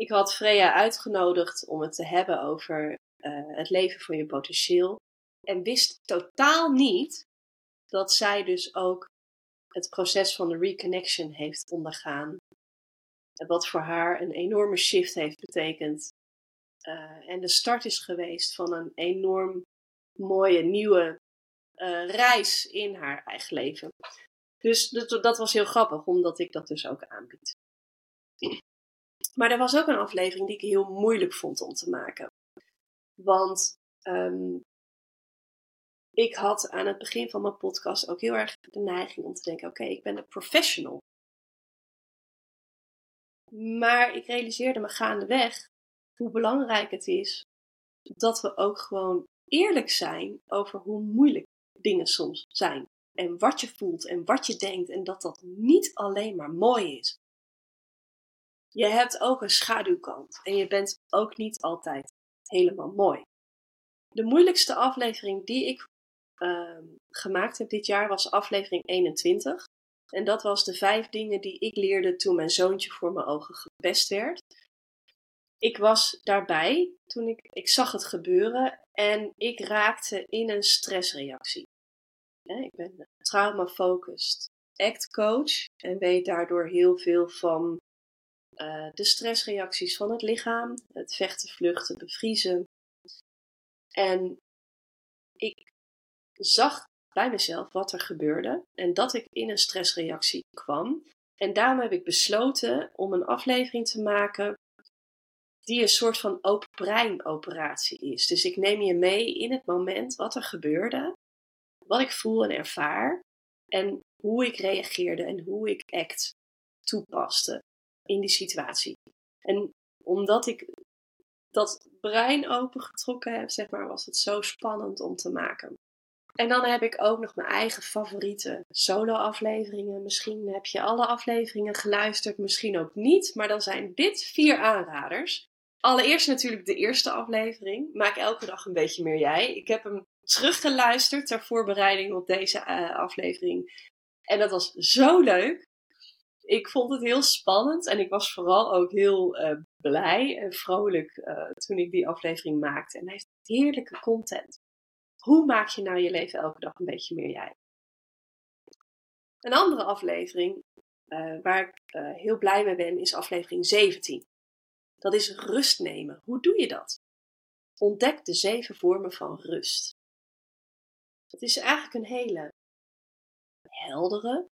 Ik had Freya uitgenodigd om het te hebben over uh, het leven van je potentieel en wist totaal niet dat zij dus ook het proces van de reconnection heeft ondergaan. Wat voor haar een enorme shift heeft betekend. Uh, en de start is geweest van een enorm mooie nieuwe uh, reis in haar eigen leven. Dus dat, dat, was heel grappig, omdat ik dat dus ook aanbied. Maar er was ook een aflevering die ik heel moeilijk vond om te maken. Want um, ik had aan het begin van mijn podcast ook heel erg de neiging om te denken: oké, ik ben een professional. Maar ik realiseerde me gaandeweg hoe belangrijk het is dat we ook gewoon eerlijk zijn over hoe moeilijk dingen soms zijn. En wat je voelt en wat je denkt en dat dat niet alleen maar mooi is. Je hebt ook een schaduwkant en je bent ook niet altijd helemaal mooi. De moeilijkste aflevering die ik uh, gemaakt heb dit jaar was aflevering 21. En dat was de vijf dingen die ik leerde toen mijn zoontje voor mijn ogen gepest werd. Ik was daarbij toen ik, ik zag het gebeuren en ik raakte in een stressreactie. ik ben trauma-focused act coach en weet daardoor heel veel van uh, de stressreacties van het lichaam, het vechten, vluchten, bevriezen. En ik zag bij mezelf wat er gebeurde en dat ik in een stressreactie kwam. En daarom heb ik besloten om een aflevering te maken die een soort van open brein operatie is. Dus ik neem je mee in het moment wat er gebeurde, wat ik voel en ervaar en hoe ik reageerde en hoe ik act toepaste in die situatie. En omdat ik dat brein opengetrokken heb, zeg maar, was het zo spannend om te maken. En dan heb ik ook nog mijn eigen favoriete solo-afleveringen. Misschien heb je alle afleveringen geluisterd, misschien ook niet. Maar dan zijn dit vier aanraders. Allereerst natuurlijk de eerste aflevering. Maak elke dag een beetje meer jij. Ik heb hem teruggeluisterd ter voorbereiding op deze uh, aflevering. En dat was zo leuk. Ik vond het heel spannend en ik was vooral ook heel uh, blij en vrolijk uh, toen ik die aflevering maakte. En hij heeft heerlijke content. Hoe maak je nou je leven elke dag een beetje meer jij? Een andere aflevering uh, waar ik heel blij mee ben is aflevering 17. Dat is rust nemen. Hoe doe je dat? Ontdek de zeven vormen van rust. Het is eigenlijk een hele heldere,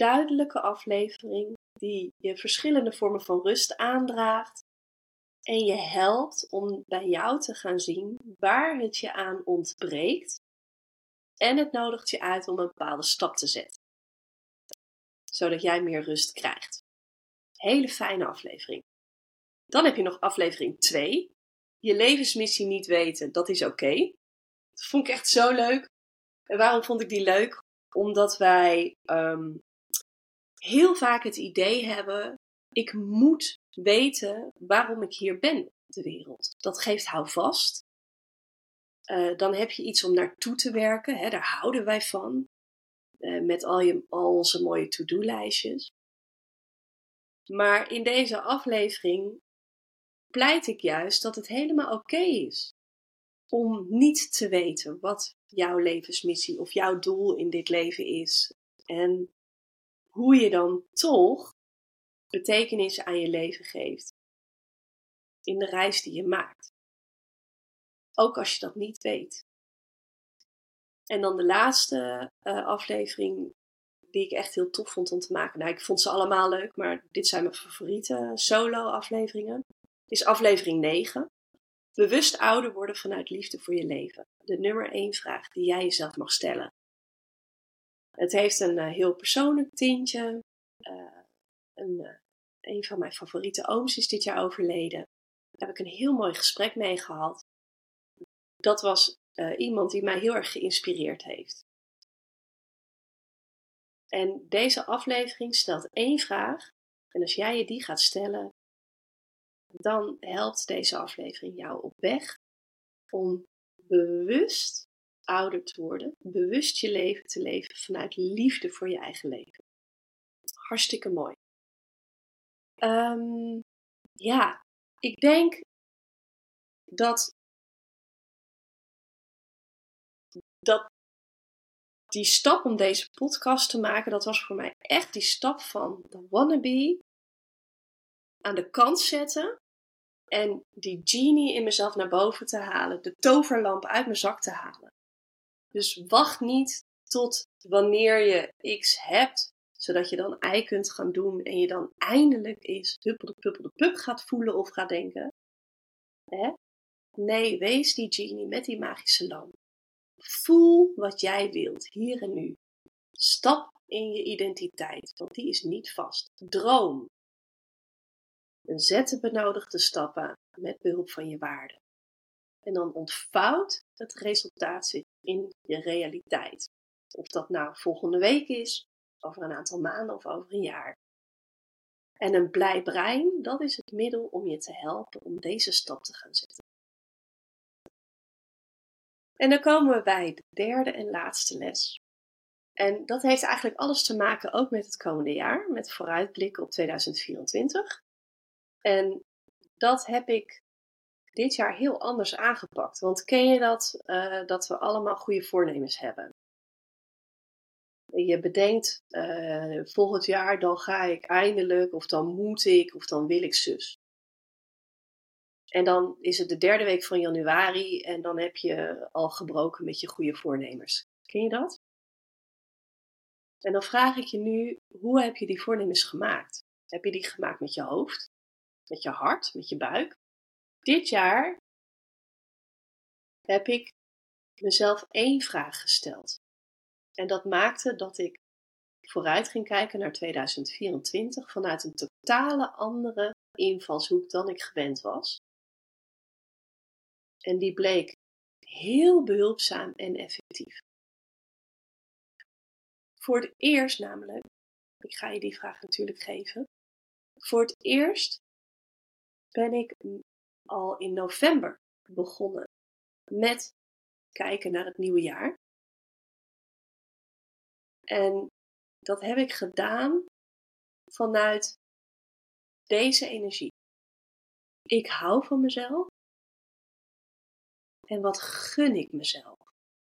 duidelijke aflevering die je verschillende vormen van rust aandraagt en je helpt om bij jou te gaan zien waar het je aan ontbreekt. En het nodigt je uit om een bepaalde stap te zetten. Zodat jij meer rust krijgt. Hele fijne aflevering. Dan heb je nog aflevering 2. Je levensmissie niet weten, dat is oké. Dat vond ik echt zo leuk. En waarom vond ik die leuk? Omdat wij um, heel vaak het idee hebben: ik moet weten waarom ik hier ben op de wereld. Dat geeft houvast. Uh, dan heb je iets om naartoe te werken. Hè, daar houden wij van. Uh, met al, je, al onze mooie to-do-lijstjes. Maar in deze aflevering pleit ik juist dat het helemaal oké is om niet te weten wat jouw levensmissie of jouw doel in dit leven is. En hoe je dan toch betekenis aan je leven geeft. In de reis die je maakt. Ook als je dat niet weet. En dan de laatste uh, aflevering die ik echt heel tof vond om te maken. Nou, ik vond ze allemaal leuk, maar dit zijn mijn favoriete solo-afleveringen. Is aflevering 9. Bewust ouder worden vanuit liefde voor je leven. De nummer 1 vraag die jij jezelf mag stellen. Het heeft een uh, heel persoonlijk tintje. Een, uh, een van mijn favoriete ooms is dit jaar overleden. Daar heb ik een heel mooi gesprek mee gehad. Dat was iemand die mij heel erg geïnspireerd heeft. En deze aflevering stelt één vraag. En als jij je die gaat stellen, dan helpt deze aflevering jou op weg om bewust ouder te worden, bewust je leven te leven vanuit liefde voor je eigen leven. Hartstikke mooi. Um, ja, ik denk dat, dat die stap om deze podcast te maken, dat was voor mij echt die stap van de wannabe aan de kant zetten en die genie in mezelf naar boven te halen, de toverlamp uit mijn zak te halen. Dus wacht niet tot wanneer je X hebt, zodat je dan Y kunt gaan doen en je dan eindelijk eens huppelde puppelde pup gaat voelen of gaat denken. Hè? Nee, wees die genie met die magische lamp. Voel wat jij wilt, hier en nu. Stap in je identiteit, want die is niet vast. Droom. En zet de benodigde stappen met behulp van je waarden. En dan ontvouwt het resultaat zich in je realiteit. Of dat nou volgende week is, over een aantal maanden of over een jaar. En een blij brein, dat is het middel om je te helpen om deze stap te gaan zetten. En dan komen we bij de derde en laatste les. En dat heeft eigenlijk alles te maken ook met het komende jaar, met vooruitblikken op 2024. En dat heb ik dit jaar heel anders aangepakt. Want ken je dat, uh, dat we allemaal goede voornemens hebben? Je bedenkt, uh, volgend jaar dan ga ik eindelijk, of dan moet ik, of dan wil ik zus. En dan is het de derde week van januari en dan heb je al gebroken met je goede voornemens. Ken je dat? En dan vraag ik je nu, hoe heb je die voornemens gemaakt? Heb je die gemaakt met je hoofd, met je hart, met je buik? Dit jaar heb ik mezelf één vraag gesteld. En dat maakte dat ik vooruit ging kijken naar 2024 vanuit een totale andere invalshoek dan ik gewend was. En die bleek heel behulpzaam en effectief. Voor het eerst namelijk, ik ga je die vraag natuurlijk geven. Voor het eerst ben ik al in november begonnen met kijken naar het nieuwe jaar. En dat heb ik gedaan vanuit deze energie. Ik hou van mezelf. En wat gun ik mezelf?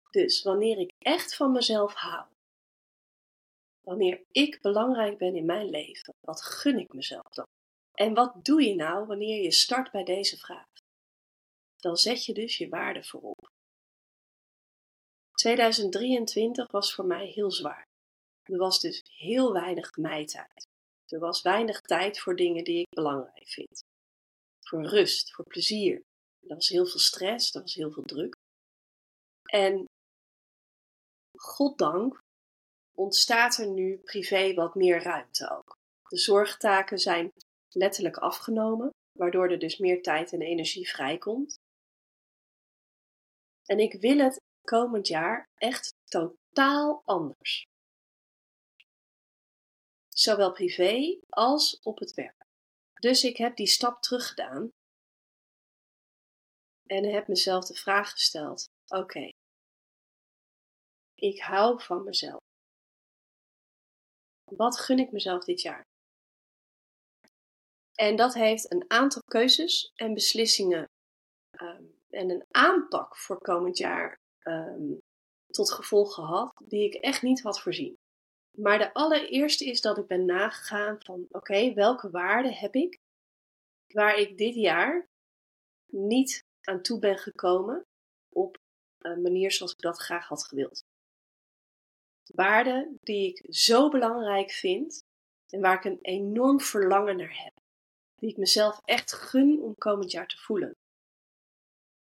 Dus wanneer ik echt van mezelf hou, wanneer ik belangrijk ben in mijn leven, wat gun ik mezelf dan? En wat doe je nou wanneer je start bij deze vraag? Dan zet je dus je waarde voorop. 2023 was voor mij heel zwaar. Er was dus heel weinig mij-tijd. Er was weinig tijd voor dingen die ik belangrijk vind. Voor rust, voor plezier. Er was heel veel stress, er was heel veel druk. En goddank ontstaat er nu privé wat meer ruimte ook. De zorgtaken zijn letterlijk afgenomen, waardoor er dus meer tijd en energie vrijkomt. En ik wil het komend jaar echt totaal anders. Zowel privé als op het werk. Dus ik heb die stap teruggedaan en heb mezelf de vraag gesteld: oké, ik hou van mezelf. Wat gun ik mezelf dit jaar? En dat heeft een aantal keuzes en beslissingen um, en een aanpak voor komend jaar um, tot gevolg gehad die ik echt niet had voorzien. Maar de allereerste is dat ik ben nagegaan van oké, welke waarden heb ik waar ik dit jaar niet aan toe ben gekomen op een manier zoals ik dat graag had gewild. Waarden die ik zo belangrijk vind en waar ik een enorm verlangen naar heb die ik mezelf echt gun om komend jaar te voelen.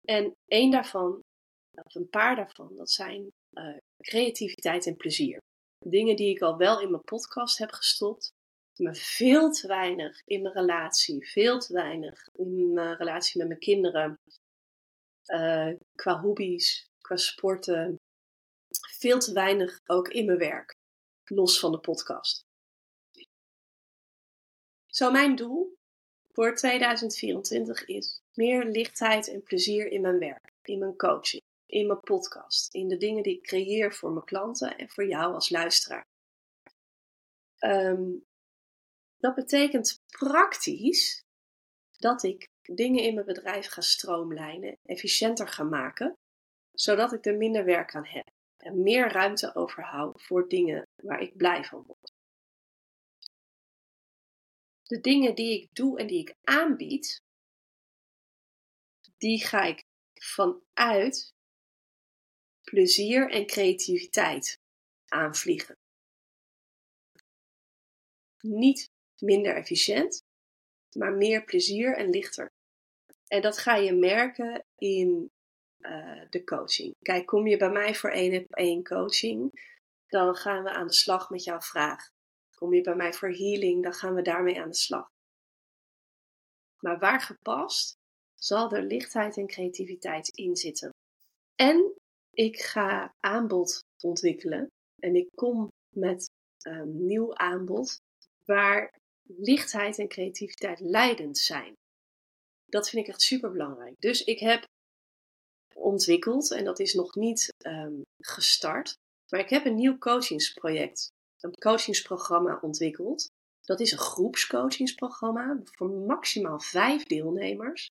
En één daarvan, of een paar daarvan, dat zijn uh, creativiteit en plezier. Dingen die ik al wel in mijn podcast heb gestopt, maar veel te weinig in mijn relatie, veel te weinig in mijn relatie met mijn kinderen, uh, qua hobby's, qua sporten, veel te weinig ook in mijn werk. los van de podcast. Zo mijn doel voor 2024 is meer lichtheid en plezier in mijn werk, in mijn coaching, in mijn podcast, in de dingen die ik creëer voor mijn klanten en voor jou als luisteraar. Um, dat betekent praktisch dat ik dingen in mijn bedrijf ga stroomlijnen, efficiënter ga maken, zodat ik er minder werk aan heb en meer ruimte overhoud voor dingen waar ik blij van word. De dingen die ik doe en die ik aanbied, die ga ik vanuit plezier en creativiteit aanvliegen. Niet minder efficiënt, maar meer plezier en lichter. En dat ga je merken in uh, de coaching. Kijk, kom je bij mij voor één op één coaching, dan gaan we aan de slag met jouw vraag. Kom je bij mij voor healing, dan gaan we daarmee aan de slag. Maar waar gepast, zal er lichtheid en creativiteit in zitten. En ik ga aanbod ontwikkelen. En ik kom met een nieuw aanbod waar lichtheid en creativiteit leidend zijn. Dat vind ik echt super belangrijk. Dus ik heb ontwikkeld, en dat is nog niet um, gestart, maar ik heb een nieuw coachingsproject, een coachingsprogramma ontwikkeld. Dat is een groepscoachingsprogramma voor maximaal vijf deelnemers,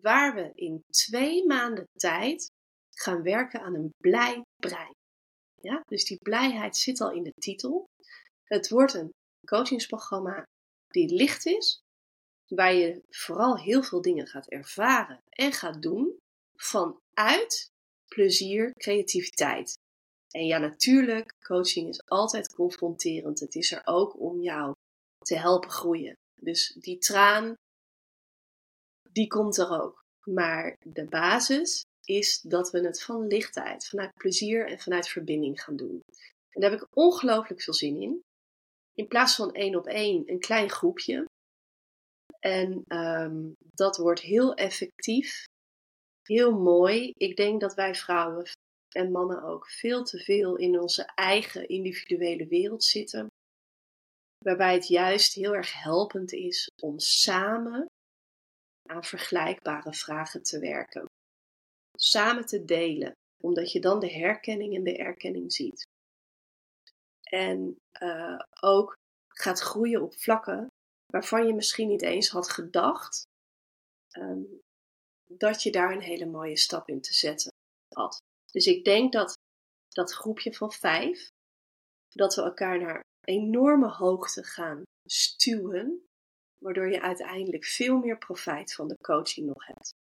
waar we in twee maanden tijd gaan werken aan een blij brein. Ja, dus die blijheid zit al in de titel. Het wordt een coachingsprogramma die licht is, waar je vooral heel veel dingen gaat ervaren en gaat doen vanuit plezier, creativiteit. En ja, natuurlijk, coaching is altijd confronterend. Het is er ook om jou te helpen groeien. Dus die traan, die komt er ook. Maar de basis is dat we het van lichtheid, vanuit plezier en vanuit verbinding gaan doen. En daar heb ik ongelooflijk veel zin in in plaats van één op één een klein groepje. En um, dat wordt heel effectief, heel mooi. Ik denk dat wij vrouwen en mannen ook veel te veel in onze eigen individuele wereld zitten. Waarbij het juist heel erg helpend is om samen aan vergelijkbare vragen te werken. Samen te delen, omdat je dan de herkenning en de erkenning ziet. En uh, ook gaat groeien op vlakken waarvan je misschien niet eens had gedacht um, dat je daar een hele mooie stap in te zetten had. Dus ik denk dat dat groepje van vijf, dat we elkaar naar enorme hoogte gaan stuwen, waardoor je uiteindelijk veel meer profijt van de coaching nog hebt.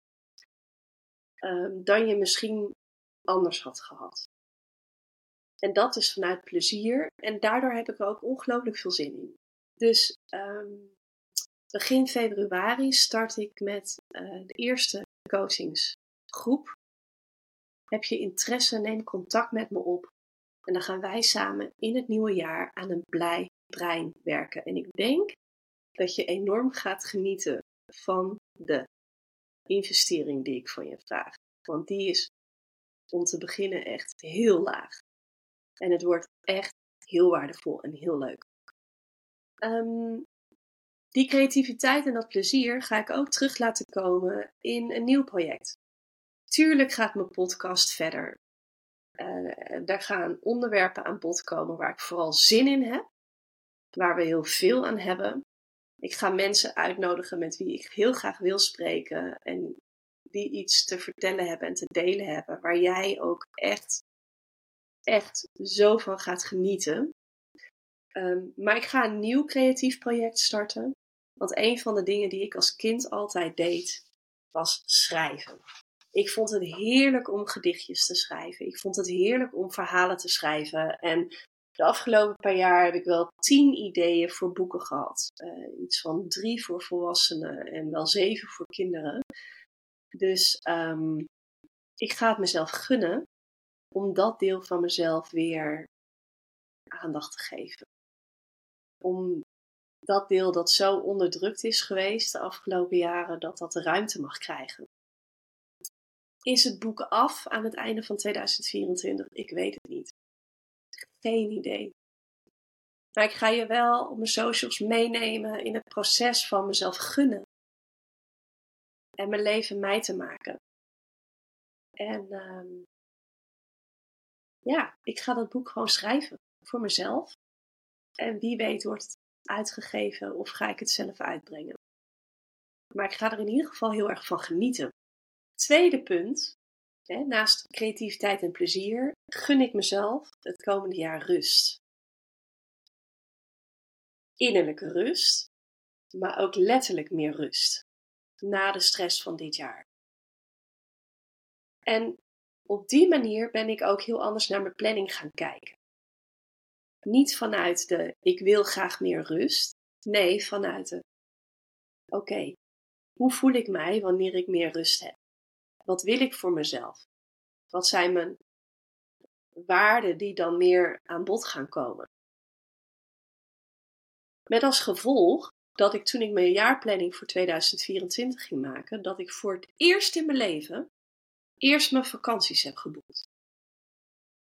Um, dan je misschien anders had gehad. En dat is vanuit plezier. En daardoor heb ik er ook ongelooflijk veel zin in. Dus um, begin februari start ik met uh, de eerste coachingsgroep. Heb je interesse, neem contact met me op. En dan gaan wij samen in het nieuwe jaar aan een blij brein werken. En ik denk dat je enorm gaat genieten van de investering die ik van je vraag. Want die is om te beginnen echt heel laag. En het wordt echt heel waardevol en heel leuk. Um, die creativiteit en dat plezier ga ik ook terug laten komen in een nieuw project. Tuurlijk gaat mijn podcast verder. Uh, daar gaan onderwerpen aan bod komen waar ik vooral zin in heb, waar we heel veel aan hebben. Ik ga mensen uitnodigen met wie ik heel graag wil spreken en die iets te vertellen hebben en te delen hebben, waar jij ook echt echt zo van gaat genieten. Um, maar ik ga een nieuw creatief project starten. Want een van de dingen die ik als kind altijd deed, was schrijven. Ik vond het heerlijk om gedichtjes te schrijven. Ik vond het heerlijk om verhalen te schrijven. En de afgelopen paar jaar heb ik wel tien ideeën voor boeken gehad. Uh, iets van drie voor volwassenen en wel zeven voor kinderen. Dus um, ik ga het mezelf gunnen om dat deel van mezelf weer aandacht te geven. Om dat deel dat zo onderdrukt is geweest de afgelopen jaren, dat dat de ruimte mag krijgen. Is het boek af aan het einde van 2024? Ik weet het niet. Geen idee. Maar ik ga je wel op mijn socials meenemen in het proces van mezelf gunnen. En mijn leven mij te maken. En um, ja, ik ga dat boek gewoon schrijven voor mezelf. En wie weet wordt het uitgegeven of ga ik het zelf uitbrengen. Maar ik ga er in ieder geval heel erg van genieten. Tweede punt, hè, naast creativiteit en plezier, gun ik mezelf het komende jaar rust. Innerlijke rust, maar ook letterlijk meer rust. Na de stress van dit jaar. En op die manier ben ik ook heel anders naar mijn planning gaan kijken. Niet vanuit de ik wil graag meer rust. Nee, vanuit de oké, hoe voel ik mij wanneer ik meer rust heb? Wat wil ik voor mezelf? Wat zijn mijn waarden die dan meer aan bod gaan komen? Met als gevolg dat ik toen ik mijn jaarplanning voor 2024 ging maken, dat ik voor het eerst in mijn leven eerst mijn vakanties heb geboekt.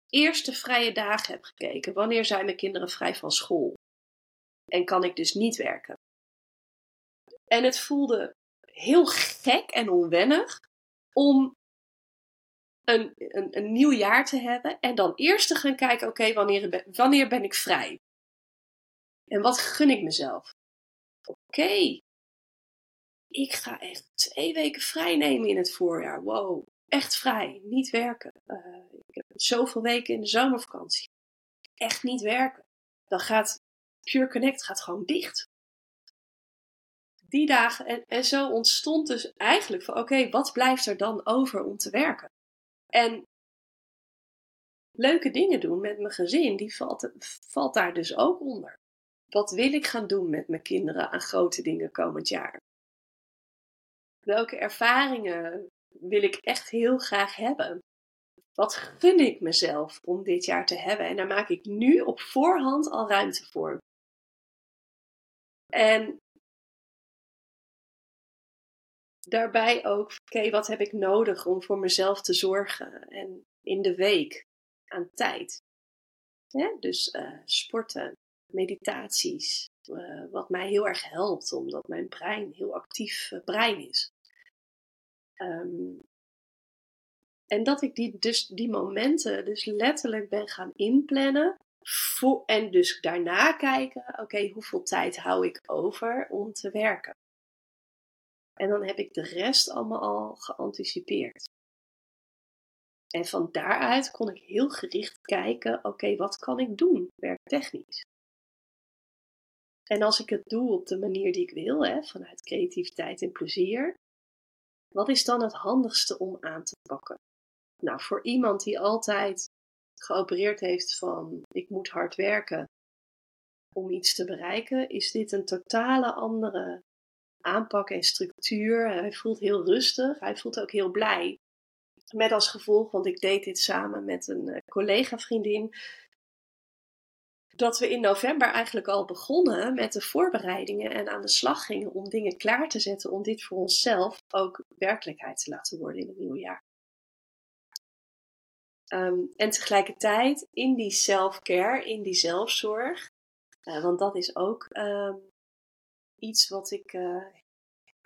Eerst de vrije dagen heb gekeken. Wanneer zijn mijn kinderen vrij van school? En kan ik dus niet werken? En het voelde heel gek en onwennig om een, een, een nieuw jaar te hebben en dan eerst te gaan kijken: oké, wanneer, wanneer ben ik vrij? En wat gun ik mezelf? Oké, ik ga echt twee weken vrij nemen in het voorjaar. Wow, echt vrij, niet werken. Uh, ik heb zoveel weken in de zomervakantie. Echt niet werken. Dan gaat Pure Connect gaat gewoon dicht. Die dagen, en, en zo ontstond dus eigenlijk van oké, wat blijft er dan over om te werken? En leuke dingen doen met mijn gezin, die valt, valt daar dus ook onder. Wat wil ik gaan doen met mijn kinderen aan grote dingen komend jaar? Welke ervaringen wil ik echt heel graag hebben? Wat gun ik mezelf om dit jaar te hebben? En daar maak ik nu op voorhand al ruimte voor. En daarbij ook, oké, wat heb ik nodig om voor mezelf te zorgen? En in de week aan tijd. Dus uh, sporten, meditaties, uh, wat mij heel erg helpt, omdat mijn brein heel actief uh, brein is. Um, en dat ik die, dus, die momenten dus letterlijk ben gaan inplannen. En dus daarna kijken, oké, hoeveel tijd hou ik over om te werken? En dan heb ik de rest allemaal al geanticipeerd. En van daaruit kon ik heel gericht kijken, oké, wat kan ik doen werktechnisch? En als ik het doe op de manier die ik wil, hè, vanuit creativiteit en plezier, wat is dan het handigste om aan te pakken? Nou, voor iemand die altijd geopereerd heeft van ik moet hard werken om iets te bereiken, is dit een totale andere aanpak en structuur. Hij voelt heel rustig, hij voelt ook heel blij. Met als gevolg, want ik deed dit samen met een eh, collega-vriendin, dat we in november eigenlijk al begonnen met de voorbereidingen en aan de slag gingen om dingen klaar te zetten om dit voor onszelf ook werkelijkheid te laten worden in het nieuwe jaar. Ehm, en tegelijkertijd in die self-care, in die zelfzorg, uh, want dat is ook um, iets wat ik uh,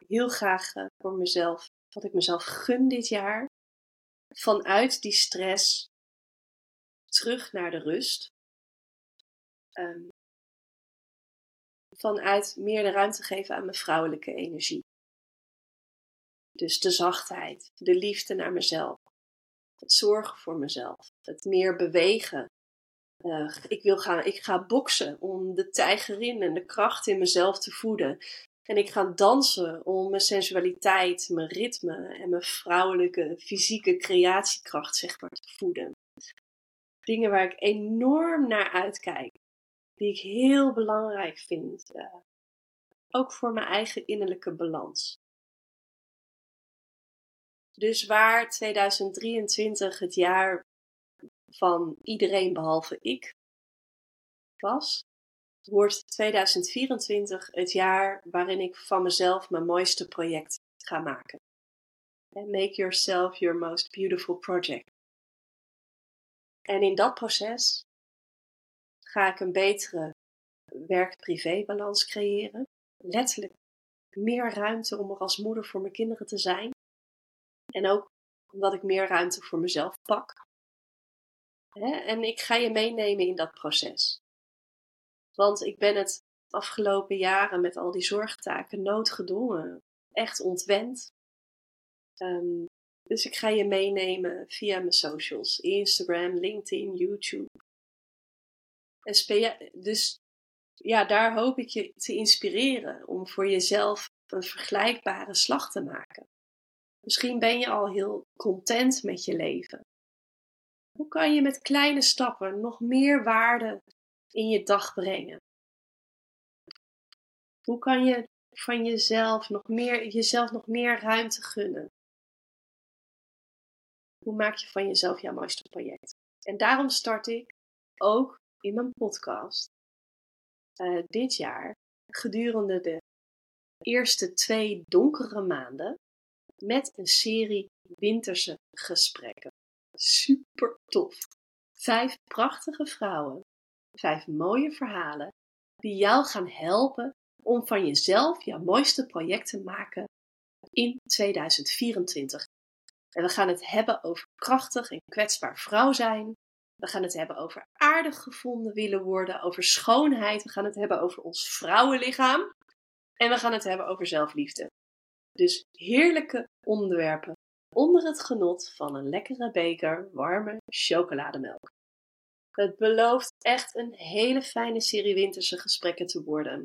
heel graag uh, voor mezelf, wat ik mezelf gun dit jaar. Vanuit die stress terug naar de rust. Um, vanuit meer de ruimte geven aan mijn vrouwelijke energie. Dus de zachtheid, de liefde naar mezelf het zorgen voor mezelf, het meer bewegen. Ik, wil gaan, ik ga boksen om de tijgerin en de kracht in mezelf te voeden. En ik ga dansen om mijn sensualiteit, mijn ritme en mijn vrouwelijke fysieke creatiekracht zeg maar, te voeden. Dingen waar ik enorm naar uitkijk, die ik heel belangrijk vind. Uh, ook voor mijn eigen innerlijke balans. Dus waar 2023 het jaar van iedereen behalve ik was, wordt 2024 het jaar waarin ik van mezelf mijn mooiste project ga maken. Make yourself your most beautiful project. En in dat proces ga ik een betere werk-privé-balans creëren. Letterlijk meer ruimte om er als moeder voor mijn kinderen te zijn. En ook omdat ik meer ruimte voor mezelf pak. En ik ga je meenemen in dat proces. Want ik ben het afgelopen jaren met al die zorgtaken noodgedwongen echt ontwend. Um, dus ik ga je meenemen via mijn socials: Instagram, LinkedIn, YouTube. En dus ja, daar hoop ik je te inspireren om voor jezelf een vergelijkbare slag te maken. Misschien ben je al heel content met je leven. Hoe kan je met kleine stappen nog meer waarde in je dag brengen? Hoe kan je van jezelf nog meer, jezelf nog meer ruimte gunnen? Hoe maak je van jezelf jouw mooiste project? En daarom start ik ook in mijn podcast uh, dit jaar gedurende de eerste twee donkere maanden met een serie winterse gesprekken. Super tof. Vijf prachtige vrouwen, vijf mooie verhalen die jou gaan helpen om van jezelf jouw mooiste project te maken in 2024. En we gaan het hebben over krachtig en kwetsbaar vrouw zijn. We gaan het hebben over aardig gevonden willen worden, over schoonheid. We gaan het hebben over ons vrouwenlichaam. En we gaan het hebben over zelfliefde. Dus heerlijke onderwerpen onder het genot van een lekkere beker warme chocolademelk. Het belooft echt een hele fijne serie winterse gesprekken te worden.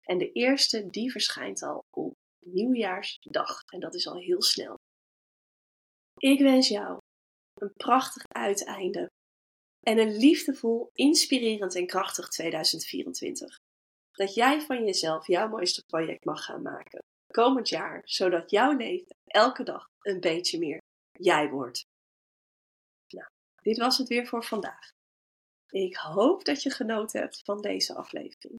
En de eerste die verschijnt al op nieuwjaarsdag. En dat is al heel snel. Ik wens jou een prachtig uiteinde en een liefdevol, inspirerend en krachtig 2024. Dat jij van jezelf jouw mooiste project mag gaan maken komend jaar, zodat jouw leven elke dag een beetje meer jij wordt. Nou, dit was het weer voor vandaag. Ik hoop dat je genoten hebt van deze aflevering.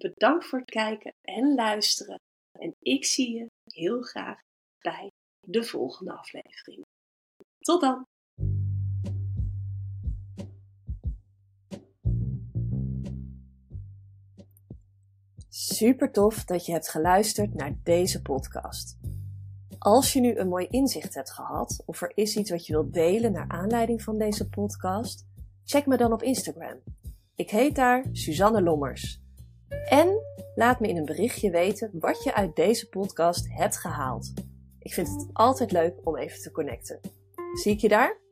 Bedankt voor het kijken en luisteren. En ik zie je heel graag bij de volgende aflevering. Tot dan! Super tof dat je hebt geluisterd naar deze podcast. Als je nu een mooi inzicht hebt gehad of er is iets wat je wilt delen naar aanleiding van deze podcast, check me dan op Instagram. Ik heet daar Suzanne Lommers. En laat me in een berichtje weten wat je uit deze podcast hebt gehaald. Ik vind het altijd leuk om even te connecten. Zie ik je daar?